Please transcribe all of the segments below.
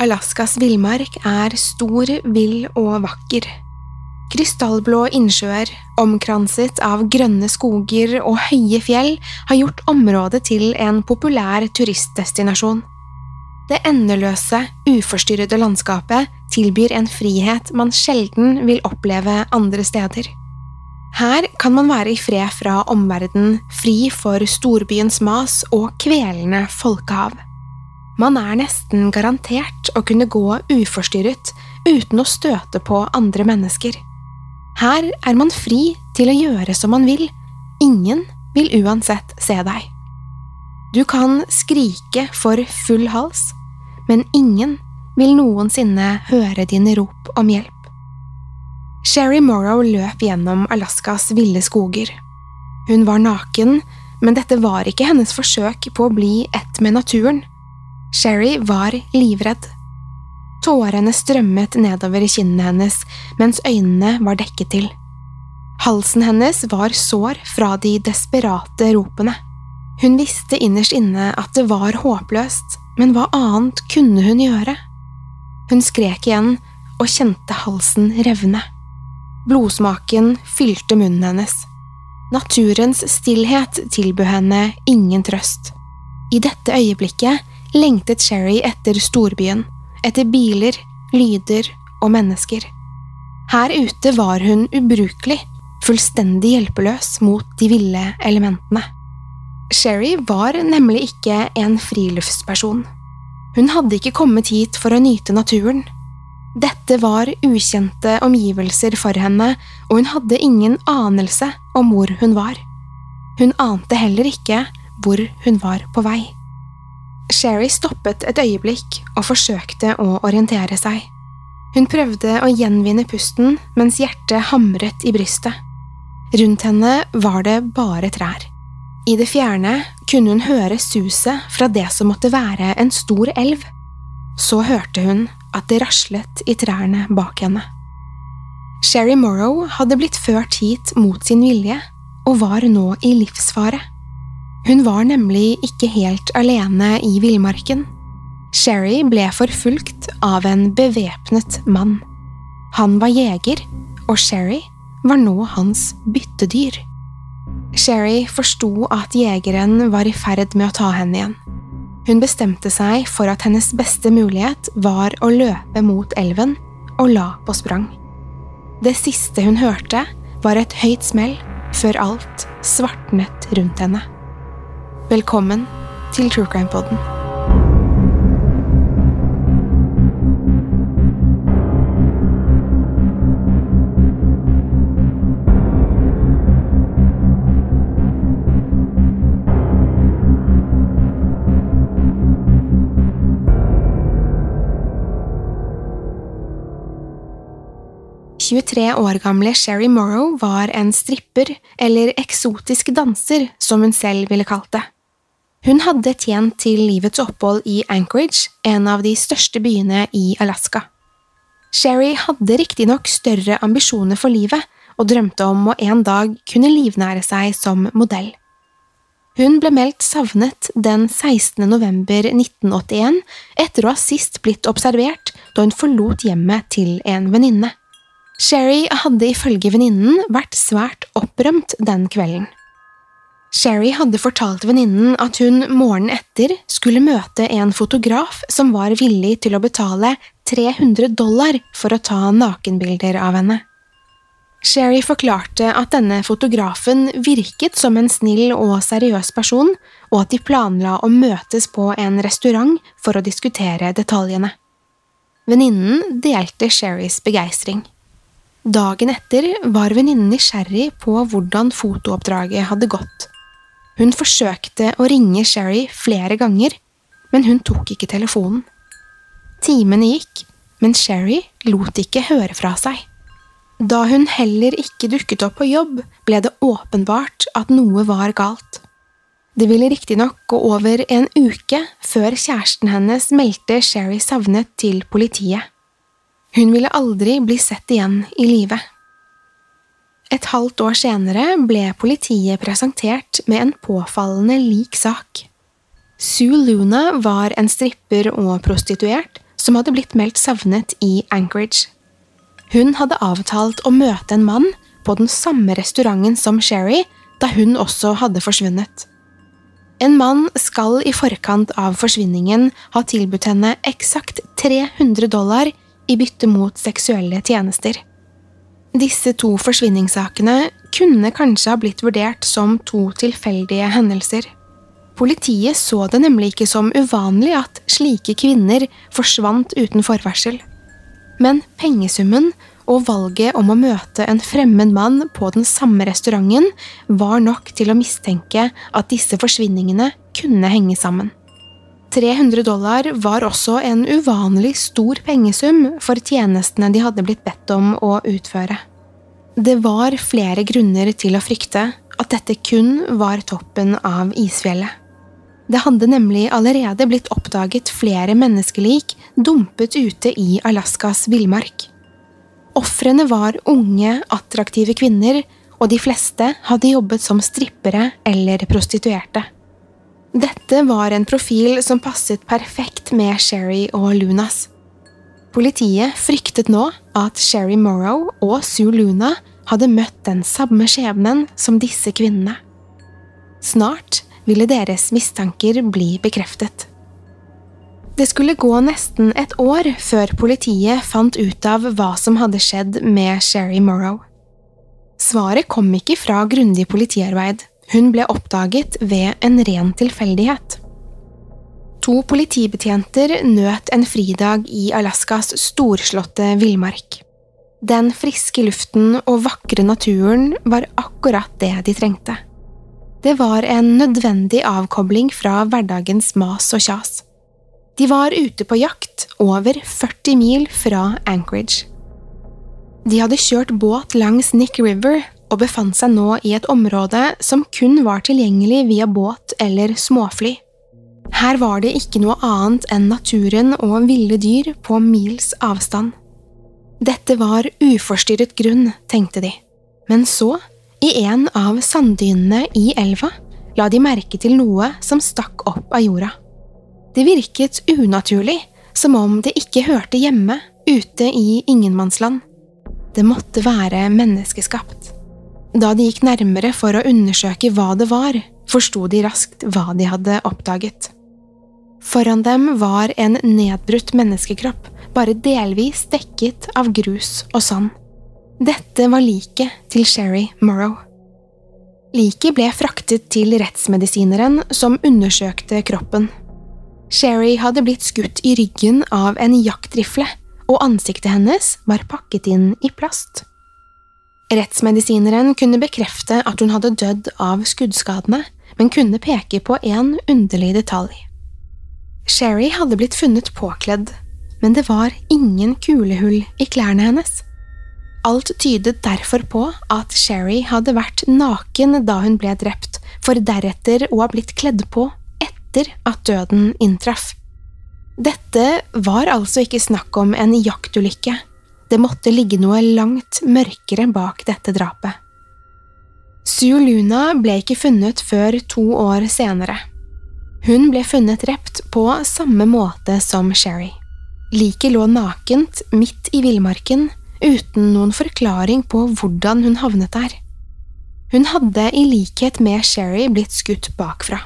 Alaskas villmark er stor, vill og vakker. Krystallblå innsjøer, omkranset av grønne skoger og høye fjell, har gjort området til en populær turistdestinasjon. Det endeløse, uforstyrrede landskapet tilbyr en frihet man sjelden vil oppleve andre steder. Her kan man være i fred fra omverdenen, fri for storbyens mas og kvelende folkehav. Man er nesten garantert å kunne gå uforstyrret uten å støte på andre mennesker. Her er man fri til å gjøre som man vil, ingen vil uansett se deg. Du kan skrike for full hals, men ingen vil noensinne høre dine rop om hjelp. Sherry Morrow løp gjennom Alaskas ville skoger. Hun var naken, men dette var ikke hennes forsøk på å bli ett med naturen. Sherry var livredd. Tårene strømmet nedover kinnene hennes mens øynene var dekket til. Halsen hennes var sår fra de desperate ropene. Hun visste innerst inne at det var håpløst, men hva annet kunne hun gjøre? Hun skrek igjen og kjente halsen revne. Blodsmaken fylte munnen hennes. Naturens stillhet tilbød henne ingen trøst. I dette øyeblikket lengtet Sherry etter storbyen, etter biler, lyder og mennesker. Her ute var hun ubrukelig, fullstendig hjelpeløs mot de ville elementene. Sherry var nemlig ikke en friluftsperson. Hun hadde ikke kommet hit for å nyte naturen. Dette var ukjente omgivelser for henne, og hun hadde ingen anelse om hvor hun var. Hun ante heller ikke hvor hun var på vei. Sherry stoppet et øyeblikk og forsøkte å orientere seg. Hun prøvde å gjenvinne pusten mens hjertet hamret i brystet. Rundt henne var det bare trær. I det fjerne kunne hun høre suset fra det som måtte være en stor elv. Så hørte hun at det raslet i trærne bak henne. Sherry Morrow hadde blitt ført hit mot sin vilje og var nå i livsfare. Hun var nemlig ikke helt alene i villmarken. Sherry ble forfulgt av en bevæpnet mann. Han var jeger, og Sherry var nå hans byttedyr. Sherry forsto at jegeren var i ferd med å ta henne igjen. Hun bestemte seg for at hennes beste mulighet var å løpe mot elven og la på sprang. Det siste hun hørte, var et høyt smell før alt svartnet rundt henne. Velkommen til True Crime Poden. år gamle Sherry Morrow var en stripper, eller eksotisk danser, som hun selv ville kalt det. Hun hadde tjent til livets opphold i Anchorage, en av de største byene i Alaska. Sherry hadde riktignok større ambisjoner for livet og drømte om å en dag kunne livnære seg som modell. Hun ble meldt savnet den 16. november 1981 etter å ha sist blitt observert da hun forlot hjemmet til en venninne. Sherry hadde ifølge venninnen vært svært opprømt den kvelden. Sherry hadde fortalt venninnen at hun morgenen etter skulle møte en fotograf som var villig til å betale 300 dollar for å ta nakenbilder av henne. Sherry forklarte at denne fotografen virket som en snill og seriøs person, og at de planla å møtes på en restaurant for å diskutere detaljene. Venninnen delte Sherrys begeistring. Dagen etter var venninnen nysgjerrig på hvordan fotooppdraget hadde gått. Hun forsøkte å ringe Sherry flere ganger, men hun tok ikke telefonen. Timene gikk, men Sherry lot ikke høre fra seg. Da hun heller ikke dukket opp på jobb, ble det åpenbart at noe var galt. Det ville riktignok gå over en uke før kjæresten hennes meldte Sherry savnet til politiet. Hun ville aldri bli sett igjen i live. Et halvt år senere ble politiet presentert med en påfallende lik sak. Sue Luna var en stripper og prostituert som hadde blitt meldt savnet i Anchorage. Hun hadde avtalt å møte en mann på den samme restauranten som Sherry da hun også hadde forsvunnet. En mann skal i forkant av forsvinningen ha tilbudt henne eksakt 300 dollar i bytte mot seksuelle tjenester. Disse to forsvinningssakene kunne kanskje ha blitt vurdert som to tilfeldige hendelser. Politiet så det nemlig ikke som uvanlig at slike kvinner forsvant uten forvarsel men pengesummen og valget om å møte en fremmed mann på den samme restauranten var nok til å mistenke at disse forsvinningene kunne henge sammen. 300 dollar var også en uvanlig stor pengesum for tjenestene de hadde blitt bedt om å utføre. Det var flere grunner til å frykte at dette kun var toppen av isfjellet. Det hadde nemlig allerede blitt oppdaget flere menneskelik dumpet ute i Alaskas villmark. Ofrene var unge, attraktive kvinner, og de fleste hadde jobbet som strippere eller prostituerte. Dette var en profil som passet perfekt med Sherry og Lunas. Politiet fryktet nå at Sherry Morrow og Sue Luna hadde møtt den samme skjebnen som disse kvinnene. Snart ville deres mistanker bli bekreftet. Det skulle gå nesten et år før politiet fant ut av hva som hadde skjedd med Sherry Morrow. Svaret kom ikke fra grundig politiarbeid, hun ble oppdaget ved en ren tilfeldighet. To politibetjenter nøt en fridag i Alaskas storslåtte villmark. Den friske luften og vakre naturen var akkurat det de trengte. Det var en nødvendig avkobling fra hverdagens mas og kjas. De var ute på jakt over 40 mil fra Anchorage. De hadde kjørt båt langs Nick River og befant seg nå i et område som kun var tilgjengelig via båt eller småfly. Her var det ikke noe annet enn naturen og ville dyr på mils avstand. Dette var uforstyrret grunn, tenkte de, men så i en av sanddynene i elva la de merke til noe som stakk opp av jorda. Det virket unaturlig, som om det ikke hørte hjemme ute i ingenmannsland. Det måtte være menneskeskapt. Da de gikk nærmere for å undersøke hva det var, forsto de raskt hva de hadde oppdaget. Foran dem var en nedbrutt menneskekropp, bare delvis dekket av grus og sand. Dette var liket til Sherry Morrow. Liket ble fraktet til rettsmedisineren som undersøkte kroppen. Sherry hadde blitt skutt i ryggen av en jaktrifle, og ansiktet hennes var pakket inn i plast. Rettsmedisineren kunne bekrefte at hun hadde dødd av skuddskadene, men kunne peke på en underlig detalj. Sherry hadde blitt funnet påkledd, men det var ingen kulehull i klærne hennes. Alt tydet derfor på at Sherry hadde vært naken da hun ble drept, for deretter å ha blitt kledd på etter at døden inntraff. Dette var altså ikke snakk om en jaktulykke. Det måtte ligge noe langt mørkere bak dette drapet. Sue Luna ble ikke funnet før to år senere. Hun ble funnet drept på samme måte som Sherry. Liket lå nakent midt i villmarken, uten noen forklaring på hvordan hun havnet der. Hun hadde i likhet med Sherry blitt skutt bakfra.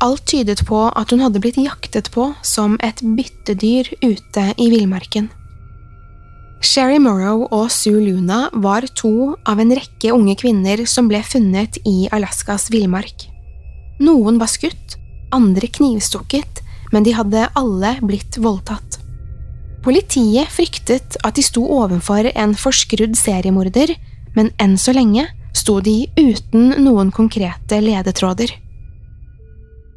Alt tydet på at hun hadde blitt jaktet på som et byttedyr ute i villmarken. Sherry Morrow og Sue Luna var to av en rekke unge kvinner som ble funnet i Alaskas villmark. Noen var skutt, andre knivstukket, men de hadde alle blitt voldtatt. Politiet fryktet at de sto overfor en forskrudd seriemorder, men enn så lenge sto de uten noen konkrete ledetråder.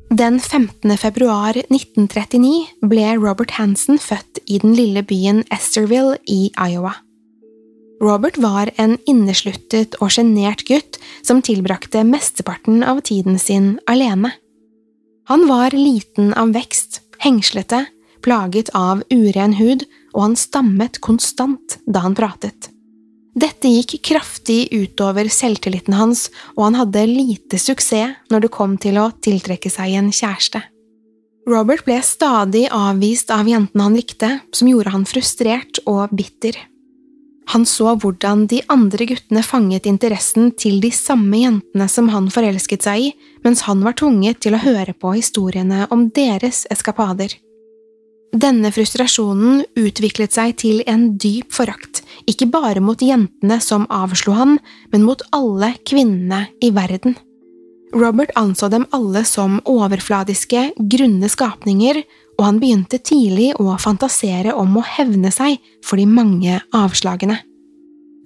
Den 15. februar 1939 ble Robert Hansen født i den lille byen Esterville i Iowa. Robert var en innesluttet og sjenert gutt som tilbrakte mesteparten av tiden sin alene. Han var liten av vekst, hengslete, plaget av uren hud, og han stammet konstant da han pratet. Dette gikk kraftig utover selvtilliten hans, og han hadde lite suksess når det kom til å tiltrekke seg en kjæreste. Robert ble stadig avvist av jentene han likte, som gjorde han frustrert og bitter. Han så hvordan de andre guttene fanget interessen til de samme jentene som han forelsket seg i, mens han var tvunget til å høre på historiene om deres eskapader. Denne frustrasjonen utviklet seg til en dyp forakt, ikke bare mot jentene som avslo han, men mot alle kvinnene i verden. Robert anså dem alle som overfladiske, grunne skapninger, og han begynte tidlig å fantasere om å hevne seg for de mange avslagene.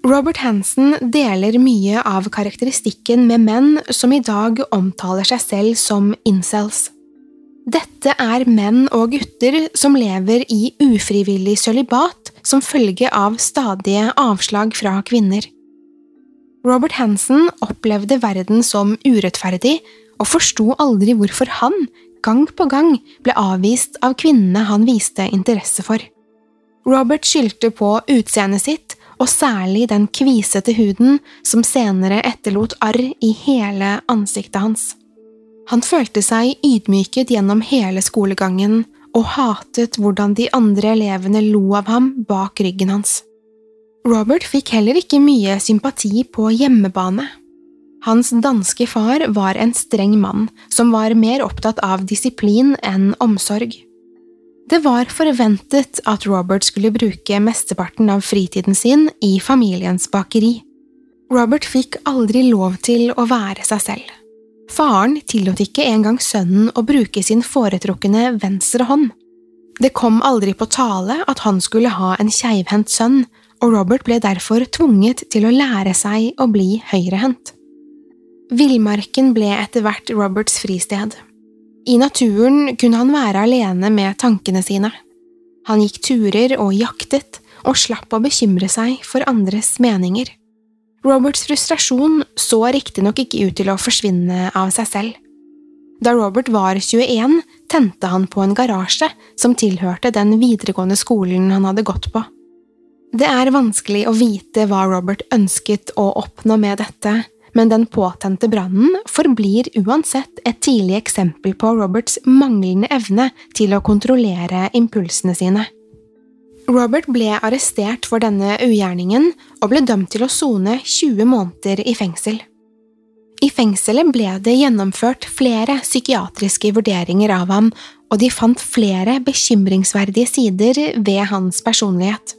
Robert Hansen deler mye av karakteristikken med menn som i dag omtaler seg selv som incels. Dette er menn og gutter som lever i ufrivillig sølibat som følge av stadige avslag fra kvinner. Robert Hansen opplevde verden som urettferdig og forsto aldri hvorfor han, gang på gang, ble avvist av kvinnene han viste interesse for. Robert skyldte på utseendet sitt, og særlig den kvisete huden som senere etterlot arr i hele ansiktet hans. Han følte seg ydmyket gjennom hele skolegangen og hatet hvordan de andre elevene lo av ham bak ryggen hans. Robert fikk heller ikke mye sympati på hjemmebane. Hans danske far var en streng mann som var mer opptatt av disiplin enn omsorg. Det var forventet at Robert skulle bruke mesteparten av fritiden sin i familiens bakeri. Robert fikk aldri lov til å være seg selv. Faren tillot ikke engang sønnen å bruke sin foretrukne venstre hånd. Det kom aldri på tale at han skulle ha en keivhendt sønn, og Robert ble derfor tvunget til å lære seg å bli høyrehendt. Villmarken ble etter hvert Roberts fristed. I naturen kunne han være alene med tankene sine. Han gikk turer og jaktet, og slapp å bekymre seg for andres meninger. Roberts frustrasjon så riktignok ikke ut til å forsvinne av seg selv. Da Robert var 21, tente han på en garasje som tilhørte den videregående skolen han hadde gått på. Det er vanskelig å vite hva Robert ønsket å oppnå med dette, men den påtente brannen forblir uansett et tidlig eksempel på Roberts manglende evne til å kontrollere impulsene sine. Robert ble arrestert for denne ugjerningen og ble dømt til å sone 20 måneder i fengsel. I fengselet ble det gjennomført flere psykiatriske vurderinger av ham, og de fant flere bekymringsverdige sider ved hans personlighet.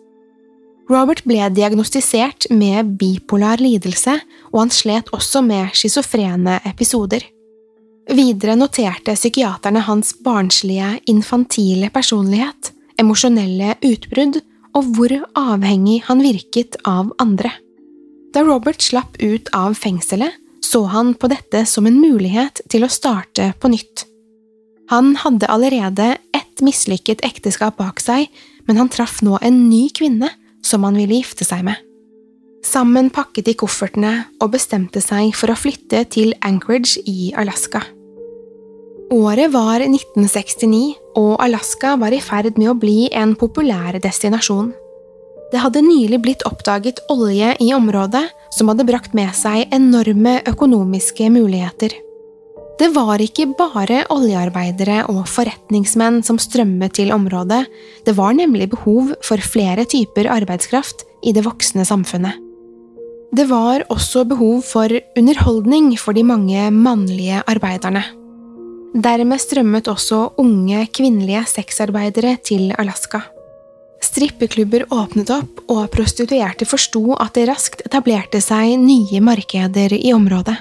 Robert ble diagnostisert med bipolar lidelse, og han slet også med schizofrene episoder. Videre noterte psykiaterne hans barnslige, infantile personlighet, emosjonelle utbrudd og hvor avhengig han virket av andre. Da Robert slapp ut av fengselet, så han på dette som en mulighet til å starte på nytt. Han hadde allerede ett mislykket ekteskap bak seg, men han traff nå en ny kvinne som han ville gifte seg med. Sammen pakket de koffertene og bestemte seg for å flytte til Anchorage i Alaska. Året var 1969, og Alaska var i ferd med å bli en populær destinasjon. Det hadde nylig blitt oppdaget olje i området som hadde brakt med seg enorme økonomiske muligheter. Det var ikke bare oljearbeidere og forretningsmenn som strømmet til området, det var nemlig behov for flere typer arbeidskraft i det voksne samfunnet. Det var også behov for underholdning for de mange mannlige arbeiderne. Dermed strømmet også unge kvinnelige sexarbeidere til Alaska. Strippeklubber åpnet opp, og prostituerte forsto at det raskt etablerte seg nye markeder i området.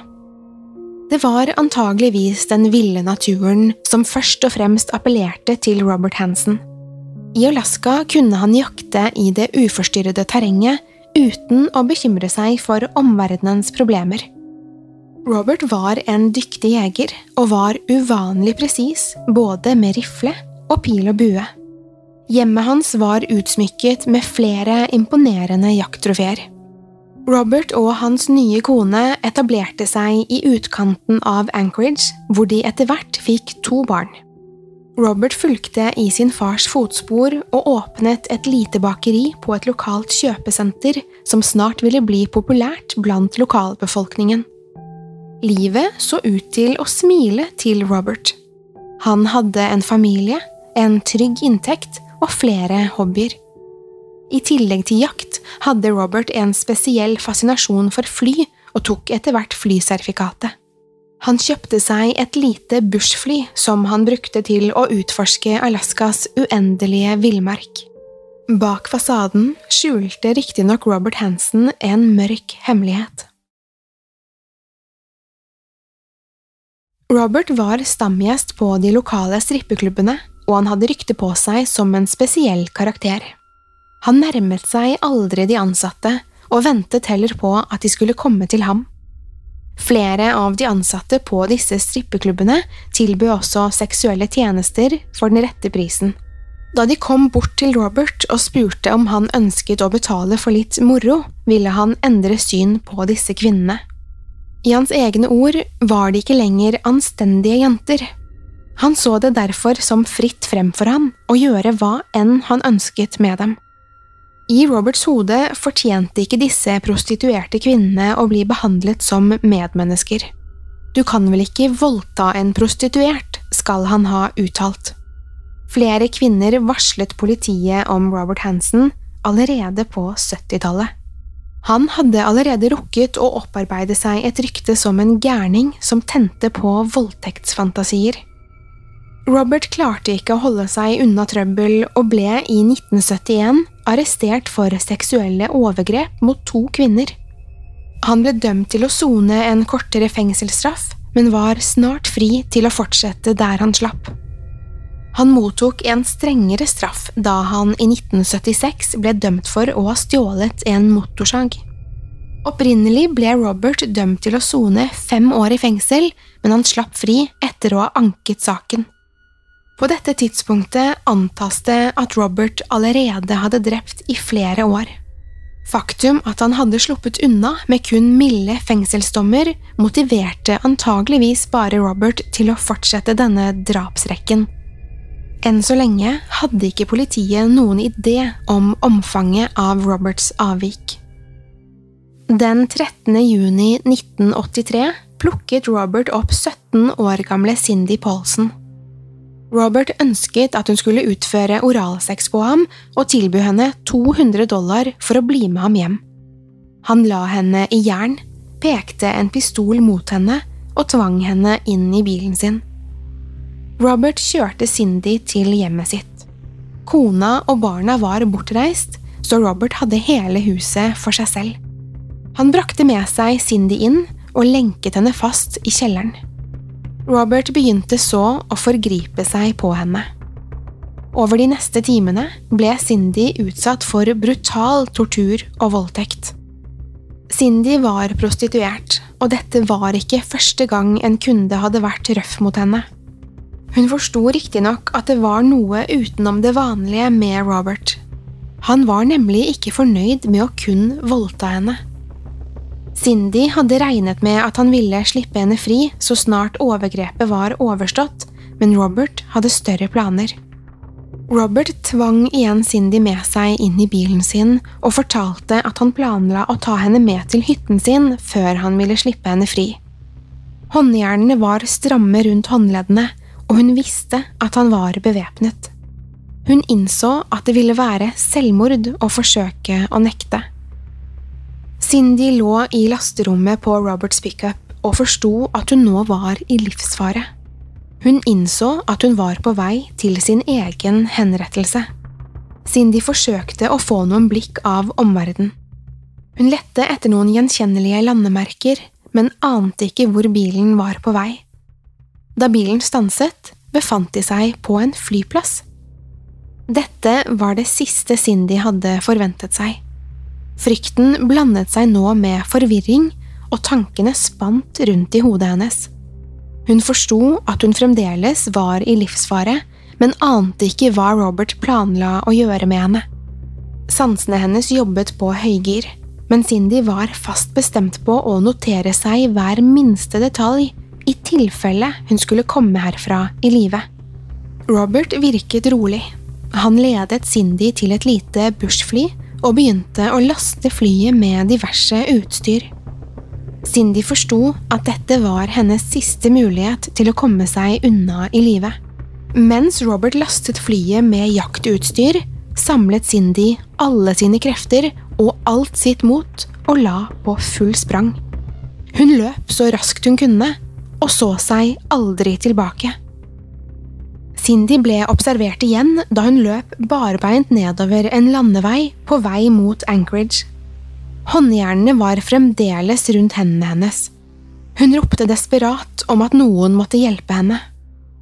Det var antageligvis den ville naturen som først og fremst appellerte til Robert Hansen. I Alaska kunne han jakte i det uforstyrrede terrenget uten å bekymre seg for omverdenens problemer. Robert var en dyktig jeger og var uvanlig presis både med rifle og pil og bue. Hjemmet hans var utsmykket med flere imponerende jakttrofeer. Robert og hans nye kone etablerte seg i utkanten av Anchorage, hvor de etter hvert fikk to barn. Robert fulgte i sin fars fotspor og åpnet et lite bakeri på et lokalt kjøpesenter som snart ville bli populært blant lokalbefolkningen. Livet så ut til å smile til Robert. Han hadde en familie, en trygg inntekt og flere hobbyer. I tillegg til jakt hadde Robert en spesiell fascinasjon for fly og tok etter hvert flysertifikatet. Han kjøpte seg et lite bushfly som han brukte til å utforske Alaskas uendelige villmark. Bak fasaden skjulte riktignok Robert Hansen en mørk hemmelighet. Robert var stamgjest på de lokale strippeklubbene og han hadde rykte på seg som en spesiell karakter. Han nærmet seg aldri de ansatte, og ventet heller på at de skulle komme til ham. Flere av de ansatte på disse strippeklubbene tilbød også seksuelle tjenester for den rette prisen. Da de kom bort til Robert og spurte om han ønsket å betale for litt moro, ville han endre syn på disse kvinnene. I hans egne ord var de ikke lenger anstendige jenter, han så det derfor som fritt frem for han å gjøre hva enn han ønsket med dem. I Roberts hode fortjente ikke disse prostituerte kvinnene å bli behandlet som medmennesker. Du kan vel ikke voldta en prostituert, skal han ha uttalt. Flere kvinner varslet politiet om Robert Hansen allerede på 70-tallet. Han hadde allerede rukket å opparbeide seg et rykte som en gærning som tente på voldtektsfantasier. Robert klarte ikke å holde seg unna trøbbel og ble i 1971 arrestert for seksuelle overgrep mot to kvinner. Han ble dømt til å sone en kortere fengselsstraff, men var snart fri til å fortsette der han slapp. Han mottok en strengere straff da han i 1976 ble dømt for å ha stjålet en motorsag. Opprinnelig ble Robert dømt til å sone fem år i fengsel, men han slapp fri etter å ha anket saken. På dette tidspunktet antas det at Robert allerede hadde drept i flere år. Faktum at han hadde sluppet unna med kun milde fengselsdommer, motiverte antageligvis bare Robert til å fortsette denne drapsrekken. Enn så lenge hadde ikke politiet noen idé om omfanget av Roberts avvik. Den 13. juni 1983 plukket Robert opp 17 år gamle Cindy Paulsen. Robert ønsket at hun skulle utføre oralsex på ham og tilby henne 200 dollar for å bli med ham hjem. Han la henne i jern, pekte en pistol mot henne og tvang henne inn i bilen sin. Robert kjørte Cindy til hjemmet sitt. Kona og barna var bortreist, så Robert hadde hele huset for seg selv. Han brakte med seg Cindy inn og lenket henne fast i kjelleren. Robert begynte så å forgripe seg på henne. Over de neste timene ble Cindy utsatt for brutal tortur og voldtekt. Cindy var prostituert, og dette var ikke første gang en kunde hadde vært røff mot henne. Hun forsto riktignok at det var noe utenom det vanlige med Robert. Han var nemlig ikke fornøyd med å kun voldta henne. Cindy hadde regnet med at han ville slippe henne fri så snart overgrepet var overstått, men Robert hadde større planer. Robert tvang igjen Cindy med seg inn i bilen sin og fortalte at han planla å ta henne med til hytten sin før han ville slippe henne fri. Håndjernene var stramme rundt håndleddene, og hun visste at han var bevæpnet. Hun innså at det ville være selvmord å forsøke å nekte. Cindy lå i lasterommet på Roberts pickup og forsto at hun nå var i livsfare. Hun innså at hun var på vei til sin egen henrettelse. Cindy forsøkte å få noen blikk av omverdenen. Hun lette etter noen gjenkjennelige landemerker, men ante ikke hvor bilen var på vei. Da bilen stanset, befant de seg på en flyplass. Dette var det siste Cindy hadde forventet seg. Frykten blandet seg nå med forvirring, og tankene spant rundt i hodet hennes. Hun forsto at hun fremdeles var i livsfare, men ante ikke hva Robert planla å gjøre med henne. Sansene hennes jobbet på høygir, men Cindy var fast bestemt på å notere seg hver minste detalj i tilfelle hun skulle komme herfra i live. Robert virket rolig. Han ledet Cindy til et lite bushfly og begynte å laste flyet med diverse utstyr. Cindy forsto at dette var hennes siste mulighet til å komme seg unna i live. Mens Robert lastet flyet med jaktutstyr, samlet Cindy alle sine krefter og alt sitt mot og la på full sprang. Hun løp så raskt hun kunne, og så seg aldri tilbake. Cindy ble observert igjen da hun løp barbeint nedover en landevei på vei mot Anchorage. Håndjernene var fremdeles rundt hendene hennes. Hun ropte desperat om at noen måtte hjelpe henne.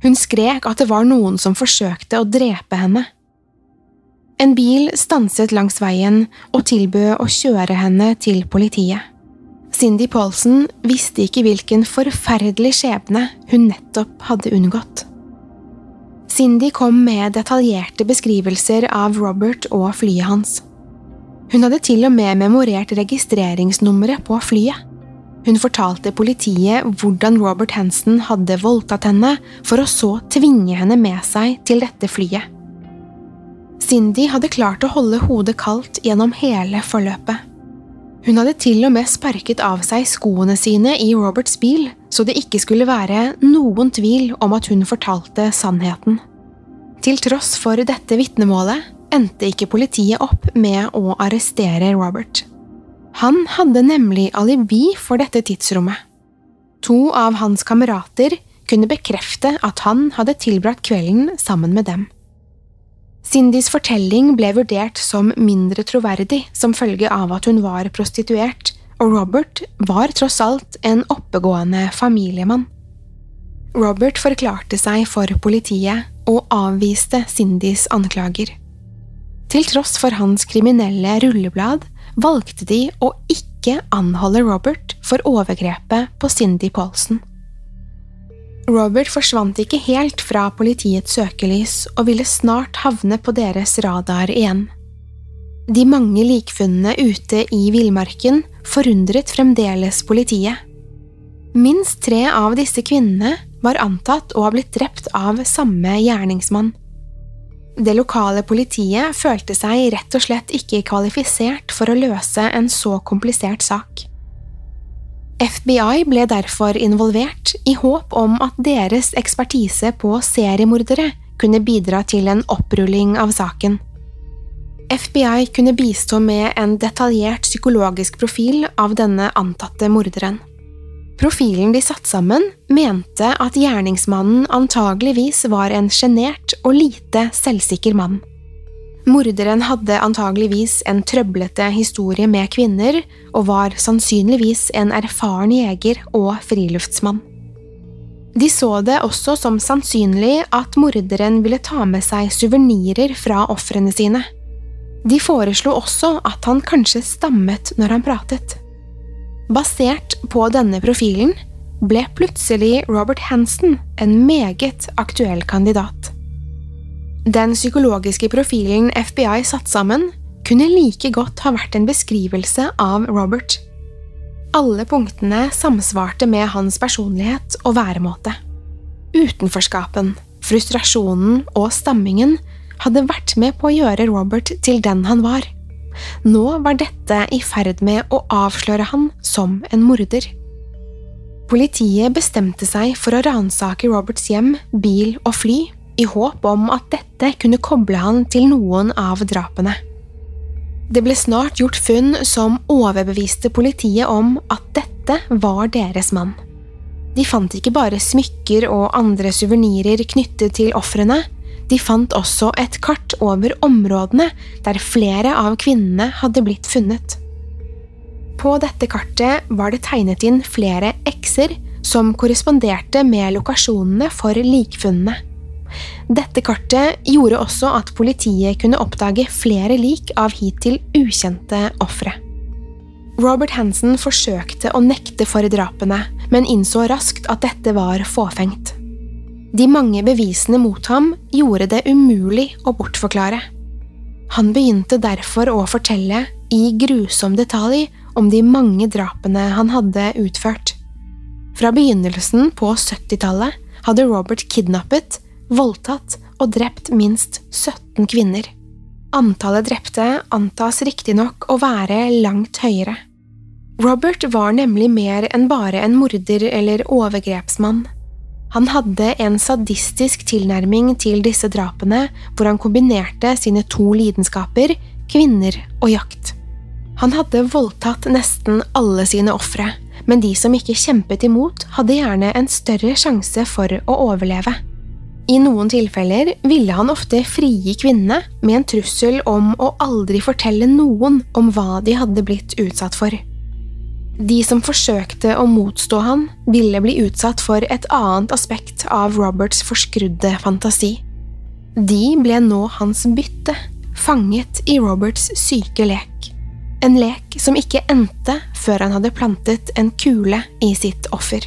Hun skrek at det var noen som forsøkte å drepe henne. En bil stanset langs veien og tilbød å kjøre henne til politiet. Cindy Paulsen visste ikke hvilken forferdelig skjebne hun nettopp hadde unngått. Cindy kom med detaljerte beskrivelser av Robert og flyet hans. Hun hadde til og med memorert registreringsnummeret på flyet. Hun fortalte politiet hvordan Robert Hansen hadde voldtatt henne, for å så tvinge henne med seg til dette flyet. Cindy hadde klart å holde hodet kaldt gjennom hele forløpet. Hun hadde til og med sparket av seg skoene sine i Roberts bil, så det ikke skulle være noen tvil om at hun fortalte sannheten. Til tross for dette vitnemålet endte ikke politiet opp med å arrestere Robert. Han hadde nemlig alibi for dette tidsrommet. To av hans kamerater kunne bekrefte at han hadde tilbrakt kvelden sammen med dem. Cindys fortelling ble vurdert som mindre troverdig som følge av at hun var prostituert, og Robert var tross alt en oppegående familiemann. Robert forklarte seg for politiet og avviste Cindys anklager. Til tross for hans kriminelle rulleblad valgte de å ikke anholde Robert for overgrepet på Cindy Paulsen. Robert forsvant ikke helt fra politiets søkelys og ville snart havne på deres radar igjen. De mange likfunnene ute i villmarken forundret fremdeles politiet. Minst tre av disse kvinnene var antatt å ha blitt drept av samme gjerningsmann. Det lokale politiet følte seg rett og slett ikke kvalifisert for å løse en så komplisert sak. FBI ble derfor involvert i håp om at deres ekspertise på seriemordere kunne bidra til en opprulling av saken. FBI kunne bistå med en detaljert psykologisk profil av denne antatte morderen. Profilen de satte sammen, mente at gjerningsmannen antageligvis var en sjenert og lite selvsikker mann. Morderen hadde antageligvis en trøblete historie med kvinner, og var sannsynligvis en erfaren jeger og friluftsmann. De så det også som sannsynlig at morderen ville ta med seg suvenirer fra ofrene sine. De foreslo også at han kanskje stammet når han pratet. Basert på denne profilen ble plutselig Robert Hansen en meget aktuell kandidat. Den psykologiske profilen FBI satte sammen, kunne like godt ha vært en beskrivelse av Robert. Alle punktene samsvarte med hans personlighet og væremåte. Utenforskapen, frustrasjonen og stammingen hadde vært med på å gjøre Robert til den han var. Nå var dette i ferd med å avsløre han som en morder. Politiet bestemte seg for å ransake Roberts hjem, bil og fly, i håp om at dette kunne koble han til noen av drapene. Det ble snart gjort funn som overbeviste politiet om at dette var deres mann. De fant ikke bare smykker og andre suvenirer knyttet til ofrene, de fant også et kart over områdene der flere av kvinnene hadde blitt funnet. På dette kartet var det tegnet inn flere x-er som korresponderte med lokasjonene for likfunnene. Dette kartet gjorde også at politiet kunne oppdage flere lik av hittil ukjente ofre. Robert Hansen forsøkte å nekte for drapene, men innså raskt at dette var fåfengt. De mange bevisene mot ham gjorde det umulig å bortforklare. Han begynte derfor å fortelle i grusom detalj om de mange drapene han hadde utført. Fra begynnelsen på 70-tallet hadde Robert kidnappet, voldtatt og drept minst 17 kvinner. Antallet drepte antas riktignok å være langt høyere. Robert var nemlig mer enn bare en morder eller overgrepsmann. Han hadde en sadistisk tilnærming til disse drapene, hvor han kombinerte sine to lidenskaper, kvinner og jakt. Han hadde voldtatt nesten alle sine ofre, men de som ikke kjempet imot, hadde gjerne en større sjanse for å overleve. I noen tilfeller ville han ofte frigi kvinnene med en trussel om å aldri fortelle noen om hva de hadde blitt utsatt for. De som forsøkte å motstå han, ville bli utsatt for et annet aspekt av Roberts forskrudde fantasi. De ble nå hans bytte, fanget i Roberts syke lek. En lek som ikke endte før han hadde plantet en kule i sitt offer.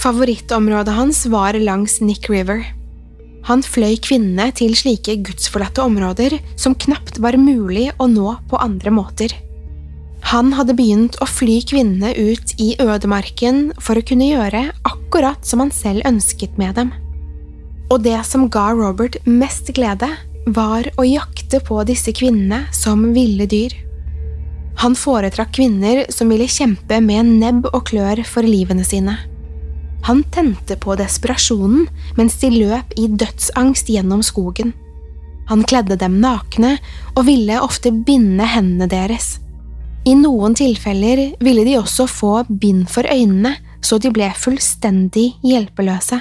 Favorittområdet hans var langs Nick River. Han fløy kvinnene til slike gudsforlatte områder som knapt var mulig å nå på andre måter. Han hadde begynt å fly kvinnene ut i ødemarken for å kunne gjøre akkurat som han selv ønsket med dem. Og det som ga Robert mest glede, var å jakte på disse kvinnene som ville dyr. Han foretrakk kvinner som ville kjempe med nebb og klør for livene sine. Han tente på desperasjonen mens de løp i dødsangst gjennom skogen. Han kledde dem nakne og ville ofte binde hendene deres. I noen tilfeller ville de også få bind for øynene, så de ble fullstendig hjelpeløse.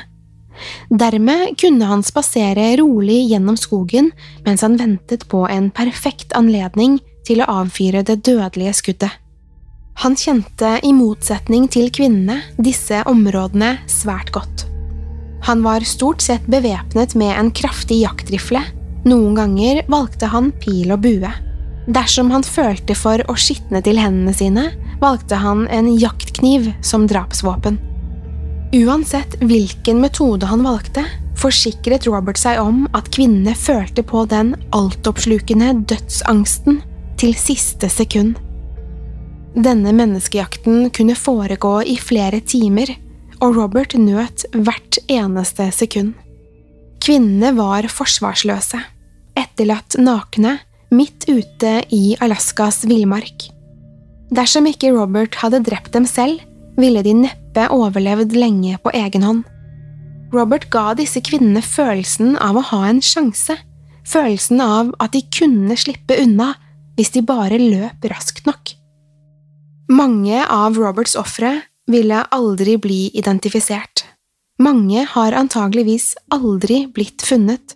Dermed kunne han spasere rolig gjennom skogen mens han ventet på en perfekt anledning til å avfyre det dødelige skuddet. Han kjente, i motsetning til kvinnene, disse områdene svært godt. Han var stort sett bevæpnet med en kraftig jaktrifle, noen ganger valgte han pil og bue. Dersom han følte for å skitne til hendene sine, valgte han en jaktkniv som drapsvåpen. Uansett hvilken metode han valgte, forsikret Robert seg om at kvinnene følte på den altoppslukende dødsangsten til siste sekund. Denne menneskejakten kunne foregå i flere timer, og Robert nøt hvert eneste sekund. Kvinnene var forsvarsløse, etterlatt nakne midt ute i Alaskas villmark. Dersom ikke Robert hadde drept dem selv, ville de neppe overlevd lenge på egen hånd. Robert ga disse kvinnene følelsen av å ha en sjanse, følelsen av at de kunne slippe unna hvis de bare løp raskt nok. Mange av Roberts ofre ville aldri bli identifisert. Mange har antageligvis aldri blitt funnet.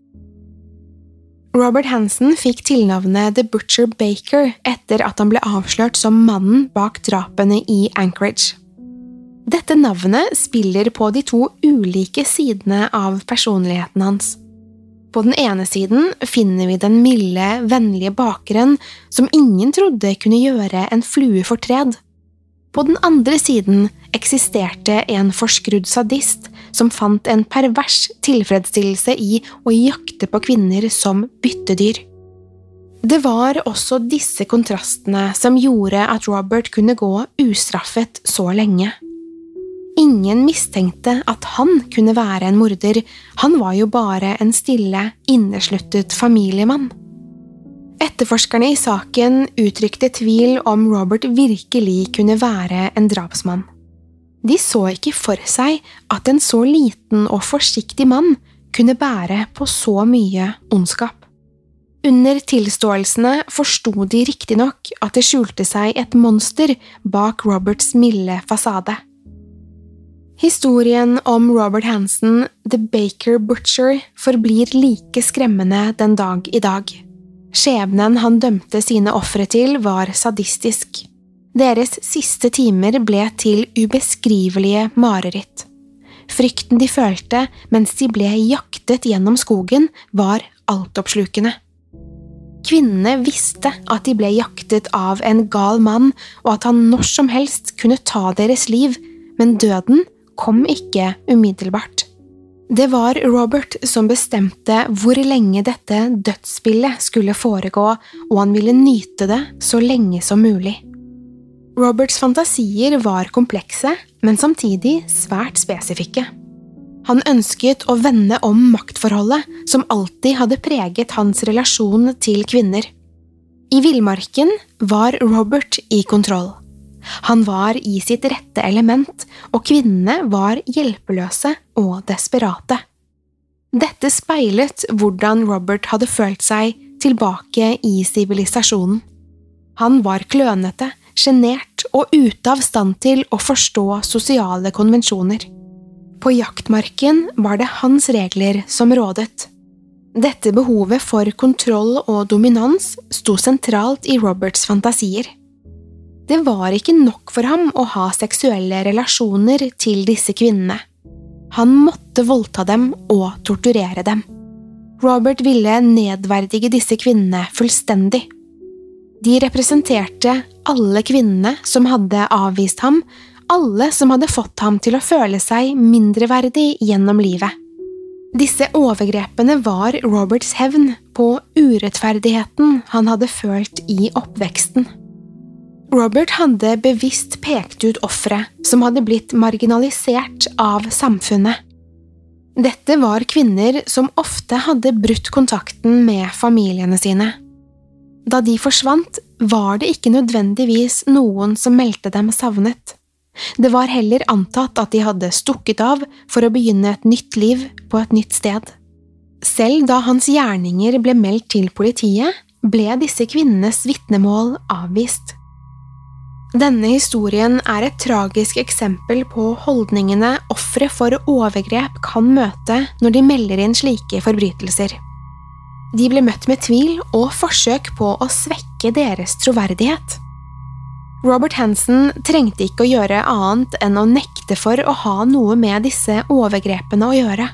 Robert Hansen fikk tilnavnet The Butcher Baker etter at han ble avslørt som mannen bak drapene i Anchorage. Dette navnet spiller på de to ulike sidene av personligheten hans. På den ene siden finner vi den milde, vennlige bakeren som ingen trodde kunne gjøre en flue fortred. På den andre siden eksisterte en forskrudd sadist som fant en pervers tilfredsstillelse i å jakte på kvinner som byttedyr. Det var også disse kontrastene som gjorde at Robert kunne gå ustraffet så lenge. Ingen mistenkte at han kunne være en morder, han var jo bare en stille, innesluttet familiemann. Etterforskerne i saken uttrykte tvil om Robert virkelig kunne være en drapsmann. De så ikke for seg at en så liten og forsiktig mann kunne bære på så mye ondskap. Under tilståelsene forsto de riktignok at det skjulte seg et monster bak Roberts milde fasade. Historien om Robert Hansen, The Baker Butcher, forblir like skremmende den dag i dag. Skjebnen han dømte sine ofre til, var sadistisk. Deres siste timer ble til ubeskrivelige mareritt. Frykten de følte mens de ble jaktet gjennom skogen, var altoppslukende. Kvinnene visste at de ble jaktet av en gal mann, og at han når som helst kunne ta deres liv, men døden kom ikke umiddelbart. Det var Robert som bestemte hvor lenge dette dødsspillet skulle foregå, og han ville nyte det så lenge som mulig. Roberts fantasier var komplekse, men samtidig svært spesifikke. Han ønsket å vende om maktforholdet som alltid hadde preget hans relasjon til kvinner. I villmarken var Robert i kontroll. Han var i sitt rette element, og kvinnene var hjelpeløse og desperate. Dette speilet hvordan Robert hadde følt seg tilbake i sivilisasjonen. Han var klønete, sjenert og ute av stand til å forstå sosiale konvensjoner. På jaktmarken var det hans regler som rådet. Dette behovet for kontroll og dominans sto sentralt i Roberts fantasier. Det var ikke nok for ham å ha seksuelle relasjoner til disse kvinnene. Han måtte voldta dem og torturere dem. Robert ville nedverdige disse kvinnene fullstendig. De representerte alle kvinnene som hadde avvist ham, alle som hadde fått ham til å føle seg mindreverdig gjennom livet. Disse overgrepene var Roberts hevn på urettferdigheten han hadde følt i oppveksten. Robert hadde bevisst pekt ut ofre som hadde blitt marginalisert av samfunnet. Dette var kvinner som ofte hadde brutt kontakten med familiene sine. Da de forsvant, var det ikke nødvendigvis noen som meldte dem savnet. Det var heller antatt at de hadde stukket av for å begynne et nytt liv på et nytt sted. Selv da hans gjerninger ble meldt til politiet, ble disse kvinnenes vitnemål avvist. Denne historien er et tragisk eksempel på holdningene ofre for overgrep kan møte når de melder inn slike forbrytelser. De ble møtt med tvil og forsøk på å svekke deres troverdighet. Robert Hansen trengte ikke å gjøre annet enn å nekte for å ha noe med disse overgrepene å gjøre.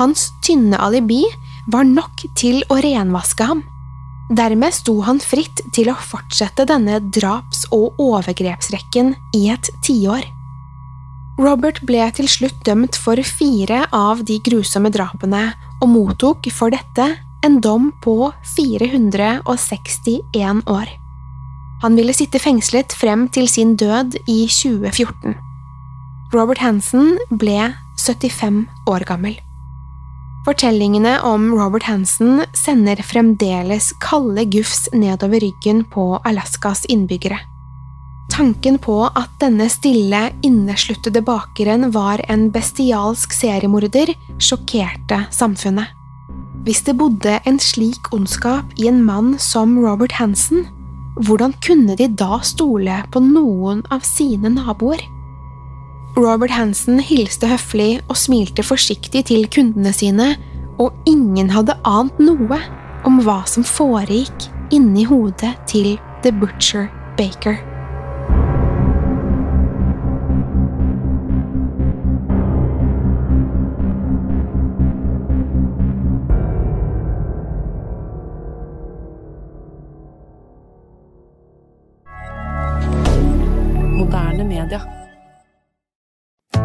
Hans tynne alibi var nok til å renvaske ham. Dermed sto han fritt til å fortsette denne draps- og overgrepsrekken i et tiår. Robert ble til slutt dømt for fire av de grusomme drapene, og mottok for dette en dom på 461 år. Han ville sitte fengslet frem til sin død i 2014. Robert Hansen ble 75 år gammel. Fortellingene om Robert Hansen sender fremdeles kalde gufs nedover ryggen på Alaskas innbyggere. Tanken på at denne stille, innesluttede bakeren var en bestialsk seriemorder, sjokkerte samfunnet. Hvis det bodde en slik ondskap i en mann som Robert Hansen, hvordan kunne de da stole på noen av sine naboer? Robert Hansen hilste høflig og smilte forsiktig til kundene sine, og ingen hadde ant noe om hva som foregikk inni hodet til The Butcher Baker.